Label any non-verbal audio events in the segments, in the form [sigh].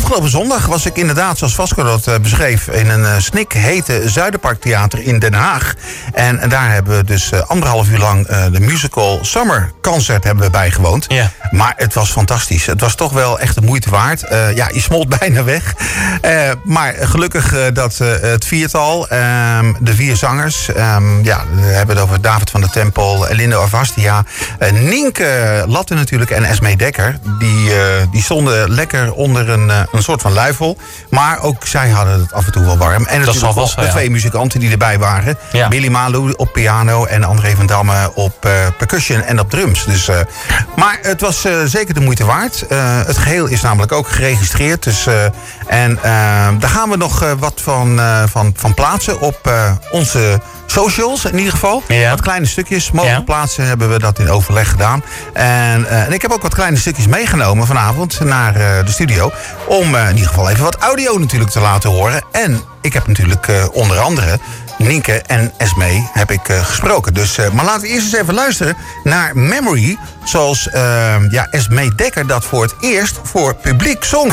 afgelopen zondag was ik inderdaad, zoals Vasco dat uh, beschreef... in een uh, snikhete Zuiderparktheater in Den Haag. En, daar hebben we dus uh, anderhalf uur lang de musical Summer Concert hebben we bijgewoond. Ja. Maar het was fantastisch. Het was toch wel echt de moeite waard. ja, je smolt [laughs] bijna weg. maar gelukkig dat het viertal, ehm, de vier zangers... Um, ja, we hebben het over David van der Tempel, Lindo Avastia... Nienke Latte natuurlijk en Esme Dekker. Die, die stonden lekker onder een, een soort van luifel. Maar ook zij hadden het af en toe wel warm. En natuurlijk was de twee muzikanten die erbij waren. Ja. Billy Malou op piano en André van Damme op uh, percussion en op drums. Dus, uh, maar het was uh, zeker de moeite waard. het geheel is namelijk ook geregistreerd. Dus, en daar gaan we nog wat van, van, van plaatsen op onze socials in ieder geval. Ja. Wat kleine stukjes mogen Ja. plaatsen hebben we dat in overleg gedaan. En, eh, en ik heb ook wat kleine stukjes meegenomen vanavond naar eh, de studio. Om eh, in ieder geval even wat audio natuurlijk te laten horen. En ik heb natuurlijk eh, onder andere Nienke en Esme heb ik eh, gesproken. Dus, eh, maar laten we eerst eens even luisteren naar Memory. Zoals ja, Esme Dekker dat voor het eerst voor publiek zong.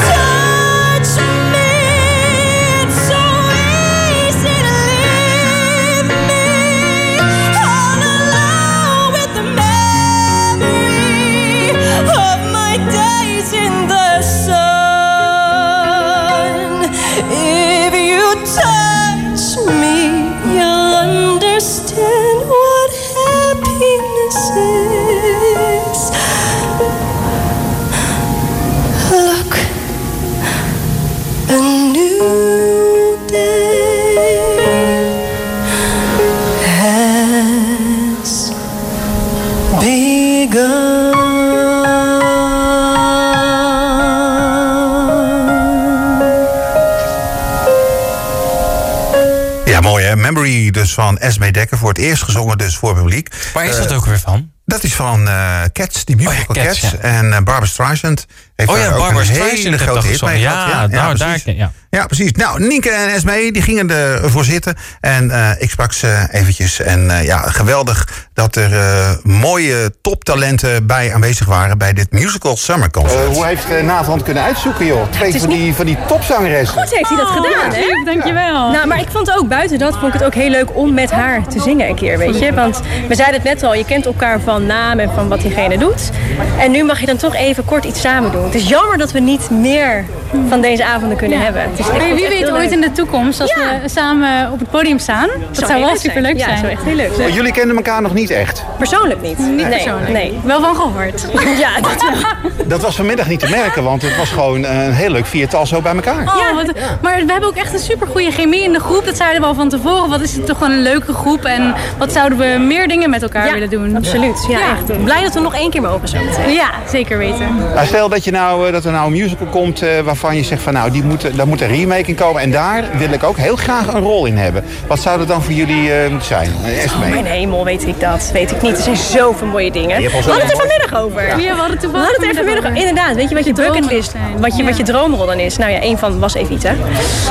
Ja, mooi hè. Memory dus van Esme Dekker. Voor het eerst gezongen dus voor publiek. Waar is Eh, dat ook weer van? Dat is van eh, Cats, die musical Oh ja, Cats, Cats. ja. En eh, Barbara Streisand heeft Oh ja, ook Barbara een Streisand hele grote hit mee Ja, precies. daar- ja. Ja, precies. Nou, Nienke en Esme die gingen ervoor zitten. En eh, ik sprak ze eventjes. En eh, ja, geweldig dat er eh, mooie toptalenten bij aanwezig waren... bij dit musical Summer Concert. hoe heeft uh, kunnen uitzoeken, joh? Twee van, die, van die topzangeressen. Goed heeft hij dat gedaan, hè? Dankjewel. Nou, maar ik vond ook buiten dat vond ik het ook heel leuk om met haar te zingen een keer, weet je. Want we zeiden het net al, je kent elkaar van naam en van wat diegene doet. En nu mag je dan toch even kort iets samen doen. Het is jammer dat we niet meer van deze avonden kunnen hebben. Het is, ik Maar wie weet ooit in de toekomst, als Ja. we samen op het podium staan. Dat zou, wel leuk super leuk Ja, zijn. zou echt heel leuk zijn. Oh, jullie kenden elkaar nog niet echt. Persoonlijk niet. Niet nee, persoonlijk. Nee. Wel van gehoord. [laughs] Ja, dat wel. [laughs] Dat was vanmiddag niet te merken, want het was gewoon een heel leuk viertal zo bij elkaar. Oh, wat- Maar we hebben ook echt een super goede chemie in de groep. Dat zeiden we al van tevoren. Wat is het toch gewoon een leuke groep. En wat zouden we meer dingen met elkaar Ja, willen doen. absoluut. Ja, Ja. echt. Blij dat we nog één keer mogen zo meteen. Ja, zeker weten. Nou, stel dat, je nou, eh, dat er nou een musical komt eh, waarvan je zegt van nou, die moet, daar moet een remake in komen. En daar wil ik ook heel graag een rol in hebben. Wat zou dat dan voor jullie eh, moeten zijn? Eh, Esme? Mijn hemel, weet ik dat. Weet ik niet. Er zijn zoveel mooie dingen. We hadden het er vanmiddag over. Ja, we hadden het er vanmiddag over. Inderdaad, weet je wat je je bucketlist, wat je, wat je droomrol dan is? Nou ja, één van was Evita.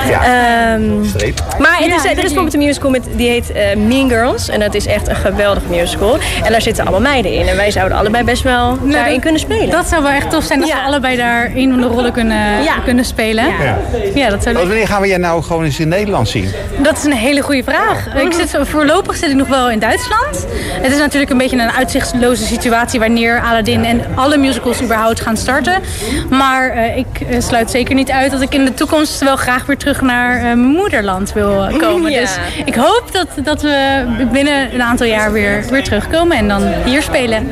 Ja. Ehm, maar Ja, is, er is bijvoorbeeld een musical met, die heet eh, Mean Girls. En dat is echt een geweldige musical. En daar zitten allemaal meiden in. En wij zouden allebei best wel daarin dat- kunnen spelen. Dat zou wel echt tof zijn als Ja. we allebei daar een van de rollen kunnen, Ja. kunnen spelen. Ja. Ja, dat zou leuk Want wanneer gaan we jij nou gewoon eens in Nederland zien? Dat is een hele goede vraag. Ik zit, voorlopig zit ik nog wel in Duitsland. Het is natuurlijk een beetje een uitzichtloze situatie wanneer Aladdin en alle musicals überhaupt gaan starten. Maar eh, ik eh, sluit zeker niet uit dat ik in de toekomst wel graag weer terug naar eh, mijn moederland wil eh, komen. Ja. Dus ik hoop dat, dat we binnen een aantal jaar weer, weer terugkomen en dan hier spelen.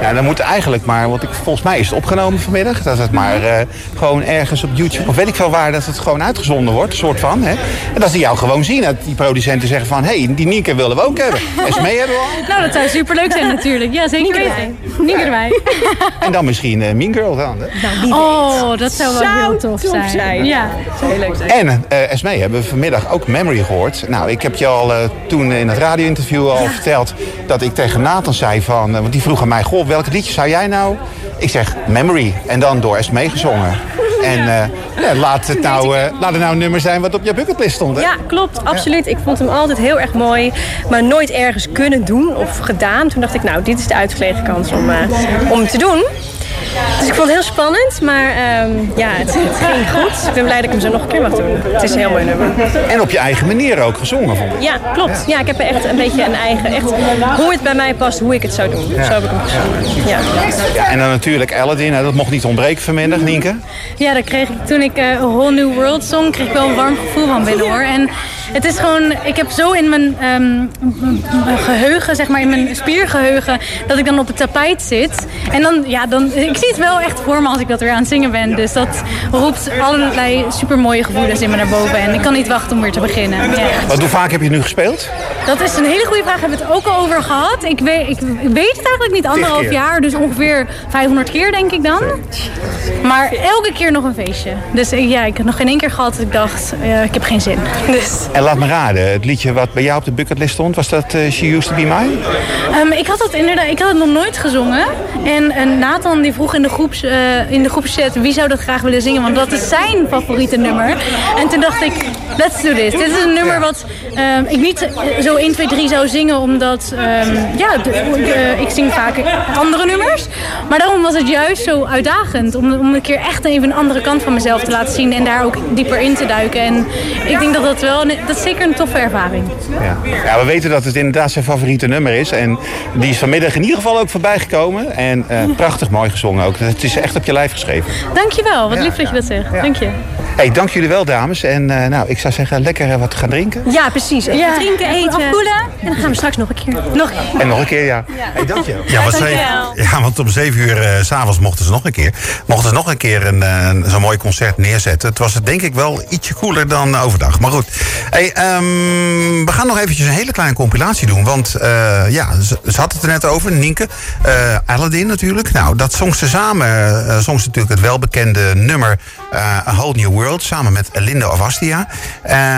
Ja, dan moet eigenlijk maar, want ik, volgens mij is het opgenomen vanmiddag. Dat het maar eh, gewoon ergens op YouTube of weet ik veel waar, dat het gewoon uitgezonden wordt, soort van. Hè? En dat ze jou gewoon zien. Dat die producenten zeggen van, hé, hey, die Nienke willen we ook hebben. Esme hebben we al. [laughs] Nou, dat zou superleuk zijn natuurlijk. Ja, zeker weten. Niet erbij. [laughs] En dan misschien eh, Mean Girl dan. Hè? Oh, dat zou wel Zou heel tof tof zijn. zijn. Ja. zou heel leuk zijn. En eh Esme hebben we vanmiddag ook Memory gehoord. Nou, ik heb je al eh, toen in het radio-interview al verteld dat ik tegen Nathan zei van, want die vroeg aan mij, goh, welk liedje zou jij nou? Ik zeg Memory en dan door Esme gezongen. En eh, ja, laat, het nou, eh, laat het nou een nummer zijn wat op je bucketlist stond. Hè? Ja, klopt, absoluut. Ik vond hem altijd heel erg mooi, maar nooit ergens kunnen doen of gedaan. Toen dacht ik, nou, dit is de uitgelegen kans om, eh, om te doen. Dus ik vond het heel spannend, maar ehm, ja, het, het, ging goed. Ik ben blij dat ik hem zo nog een keer mag doen. Het is een heel mooi nummer. En op je eigen manier ook gezongen, vond ik. Ja, klopt. Ja, ik heb echt een beetje een eigen, echt hoe het bij mij past, hoe ik het zou doen. Zo heb ik hem gezongen. Ja. ja en dan natuurlijk Aladdin, dat mocht niet ontbreken vanmiddag, Nienke. Ja, dat kreeg ik toen ik uh, A Whole New World zong, kreeg ik wel een warm gevoel van binnen hoor. En het is gewoon, ik heb zo in mijn um, geheugen, zeg maar in mijn spiergeheugen, dat ik dan op het tapijt zit. En dan, ja, dan, ik zie het wel echt voor me als ik dat weer aan het zingen ben. Dus dat roept allerlei supermooie gevoelens in me naar boven. En ik kan niet wachten om weer te beginnen. Ja. Wat, hoe vaak heb je nu gespeeld? Dat is een hele goede vraag. Hebben we het ook al over gehad. Ik weet, ik weet het eigenlijk niet. Anderhalf jaar. Dus ongeveer 500 keer denk ik dan. Maar elke keer nog een feestje. Dus ja, ik heb nog geen één keer gehad dat ik dacht, uh, ik heb geen zin. [laughs] Dus. En laat me raden, het liedje wat bij jou op de bucketlist stond, was dat uh, She Used To Be Mine? Um, ik had dat inderdaad, ik had het nog nooit gezongen. En, Nathan die vroeg in de, groeps, uh, in de groepschat wie zou dat graag willen zingen, want dat is zijn favoriete nummer. En toen dacht ik, let's do this. Dit is een nummer wat um, ik niet zo 1, 2, 3 zou zingen, omdat um, ja, de, uh, ik zing vaak andere nummers. Maar daarom was het juist zo uitdagend om, om een keer echt even een andere kant van mezelf te laten zien en daar ook dieper in te duiken. En ik denk dat dat wel, dat is zeker een toffe ervaring. Ja. ja, we weten dat het inderdaad zijn favoriete nummer is. En die is vanmiddag in ieder geval ook voorbij gekomen. En uh, prachtig mooi gezongen ook. Het is echt op je lijf geschreven. Dankjewel, wat ja, lief dat je dat zegt. Dank je. Hey, dank jullie wel dames. En uh, nou, ik zou zeggen lekker wat gaan drinken. Ja, precies. Ja. Drinken, eten. Afkoelen. En dan gaan we straks nog een keer. Nog een keer. En nog een keer, ja. ja. Hey, dank je. Ja, wat zeven, ja, want om zeven uur uh, s'avonds mochten ze nog een keer. Mochten ze nog een keer een, zo'n mooi concert neerzetten. Het was het denk ik wel ietsje koeler dan overdag. Maar goed. Hey, um, we gaan nog eventjes een hele kleine compilatie doen. Want uh, ja, ze, ze had het er net over. Nienke. Aladdin natuurlijk. Nou, dat zong ze samen. zong ze natuurlijk het welbekende nummer A Whole New World. Samen met Linda of Astia.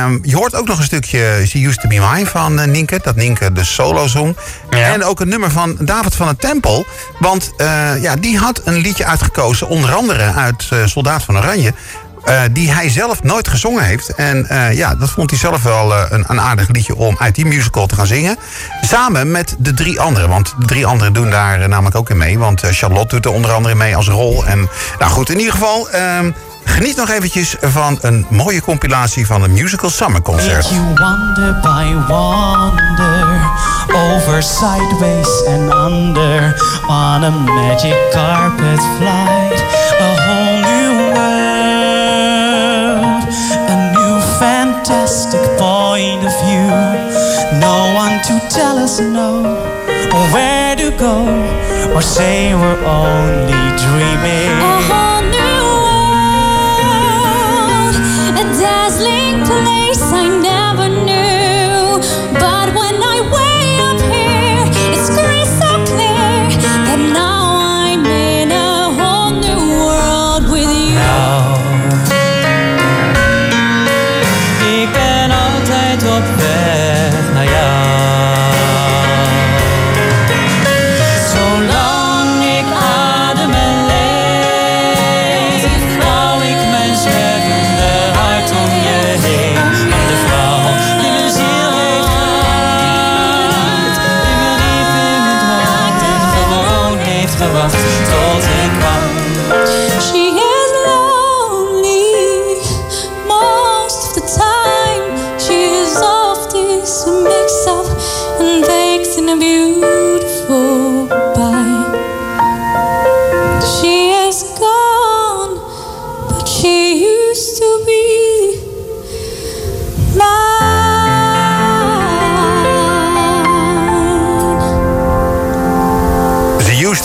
Um, je hoort ook nog een stukje She Used To Be Mine van uh, Nienke. Dat Nienke de solo zong. Ja. En ook een nummer van David van het Tempel. Want uh, ja, die had een liedje uitgekozen. Onder andere uit uh, Soldaat van Oranje. Uh, die hij zelf nooit gezongen heeft. En uh, ja, dat vond hij zelf wel uh, een, een, aardig liedje om uit die musical te gaan zingen. Samen met de drie anderen. Want de drie anderen doen daar namelijk ook in mee. Want Charlotte doet er onder andere mee als rol. En nou goed, in ieder geval. Geniet nog eventjes van een mooie compilatie van een musical summer concert. You wonder by wonder over sideways and under on a magic carpet flight, a whole new world, a new fantastic point of view. No one to tell us no, or where to go, or say we're only dreaming.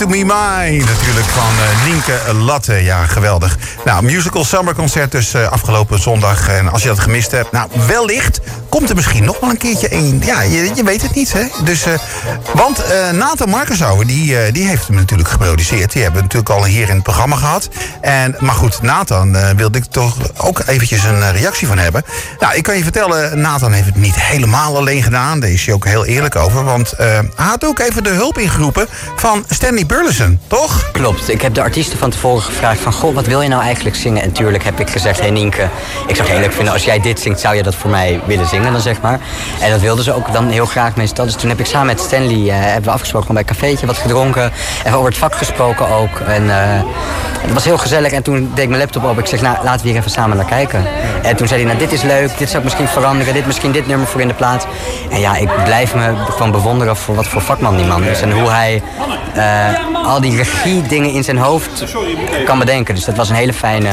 To Be Mine, natuurlijk van uh, Nienke Latte. Ja, geweldig. Nou, musical summer concert dus uh, afgelopen zondag. En als je dat gemist hebt, nou, wellicht komt er misschien nog wel een keertje een. Ja, je, je weet het niet, hè. Dus, uh, want Nathan Markensauer, die, die heeft hem natuurlijk geproduceerd. Die hebben we natuurlijk al hier in het programma gehad. En, maar goed, Nathan wilde ik toch ook eventjes een reactie van hebben. Nou, ik kan je vertellen, Nathan heeft het niet helemaal alleen gedaan. Daar is hij ook heel eerlijk over. Want hij had ook even de hulp ingeroepen van Stanley Burleson, toch? Klopt. Ik heb de artiesten van tevoren gevraagd van... Goh, wat wil je nou eigenlijk zingen? En tuurlijk heb ik gezegd... Hey Nienke, ik zou het heel leuk vinden als jij dit zingt... zou je dat voor mij willen zingen? Zingen dan zeg maar. En dat wilden ze ook dan heel graag meestal. Dus toen heb ik samen met Stanley eh, hebben we afgesproken om bij cafeetje wat gedronken. Even over het vak gesproken ook. En eh, het was heel gezellig. En toen deed ik mijn laptop op. Ik zeg, nou laten we hier even samen naar kijken. En toen zei hij, nou dit is leuk, dit zou ik misschien veranderen. Dit misschien dit nummer voor in de plaats. En ja, ik blijf me gewoon bewonderen voor wat voor vakman die man is. En hoe hij eh, al die regie dingen in zijn hoofd kan bedenken. Dus dat was een hele fijne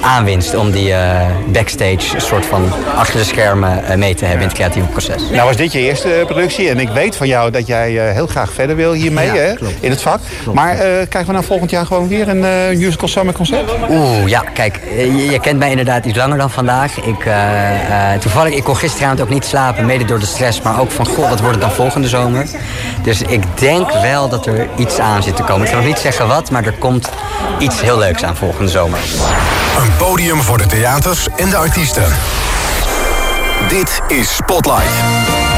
aanwinst om die eh, backstage soort van achter de schermen eh, mee te hebben in het creatieve proces. Nou was dit je eerste productie en ik weet van jou dat jij heel graag verder wil hiermee Ja, hè, in het vak. maar krijgen we nou volgend jaar gewoon weer een musical summer concert? Oeh, ja, kijk, eh, je, je kent mij inderdaad iets langer dan vandaag. Ik, eh, eh, toevallig, ik kon gisteravond ook niet slapen, mede door de stress. Maar ook van, goh, wat wordt het dan volgende zomer? Dus ik denk wel dat er iets aan zit te komen. Ik kan nog niet zeggen wat, maar er komt iets heel leuks aan volgende zomer. Een podium voor de theaters en de artiesten. Dit is Spotlight.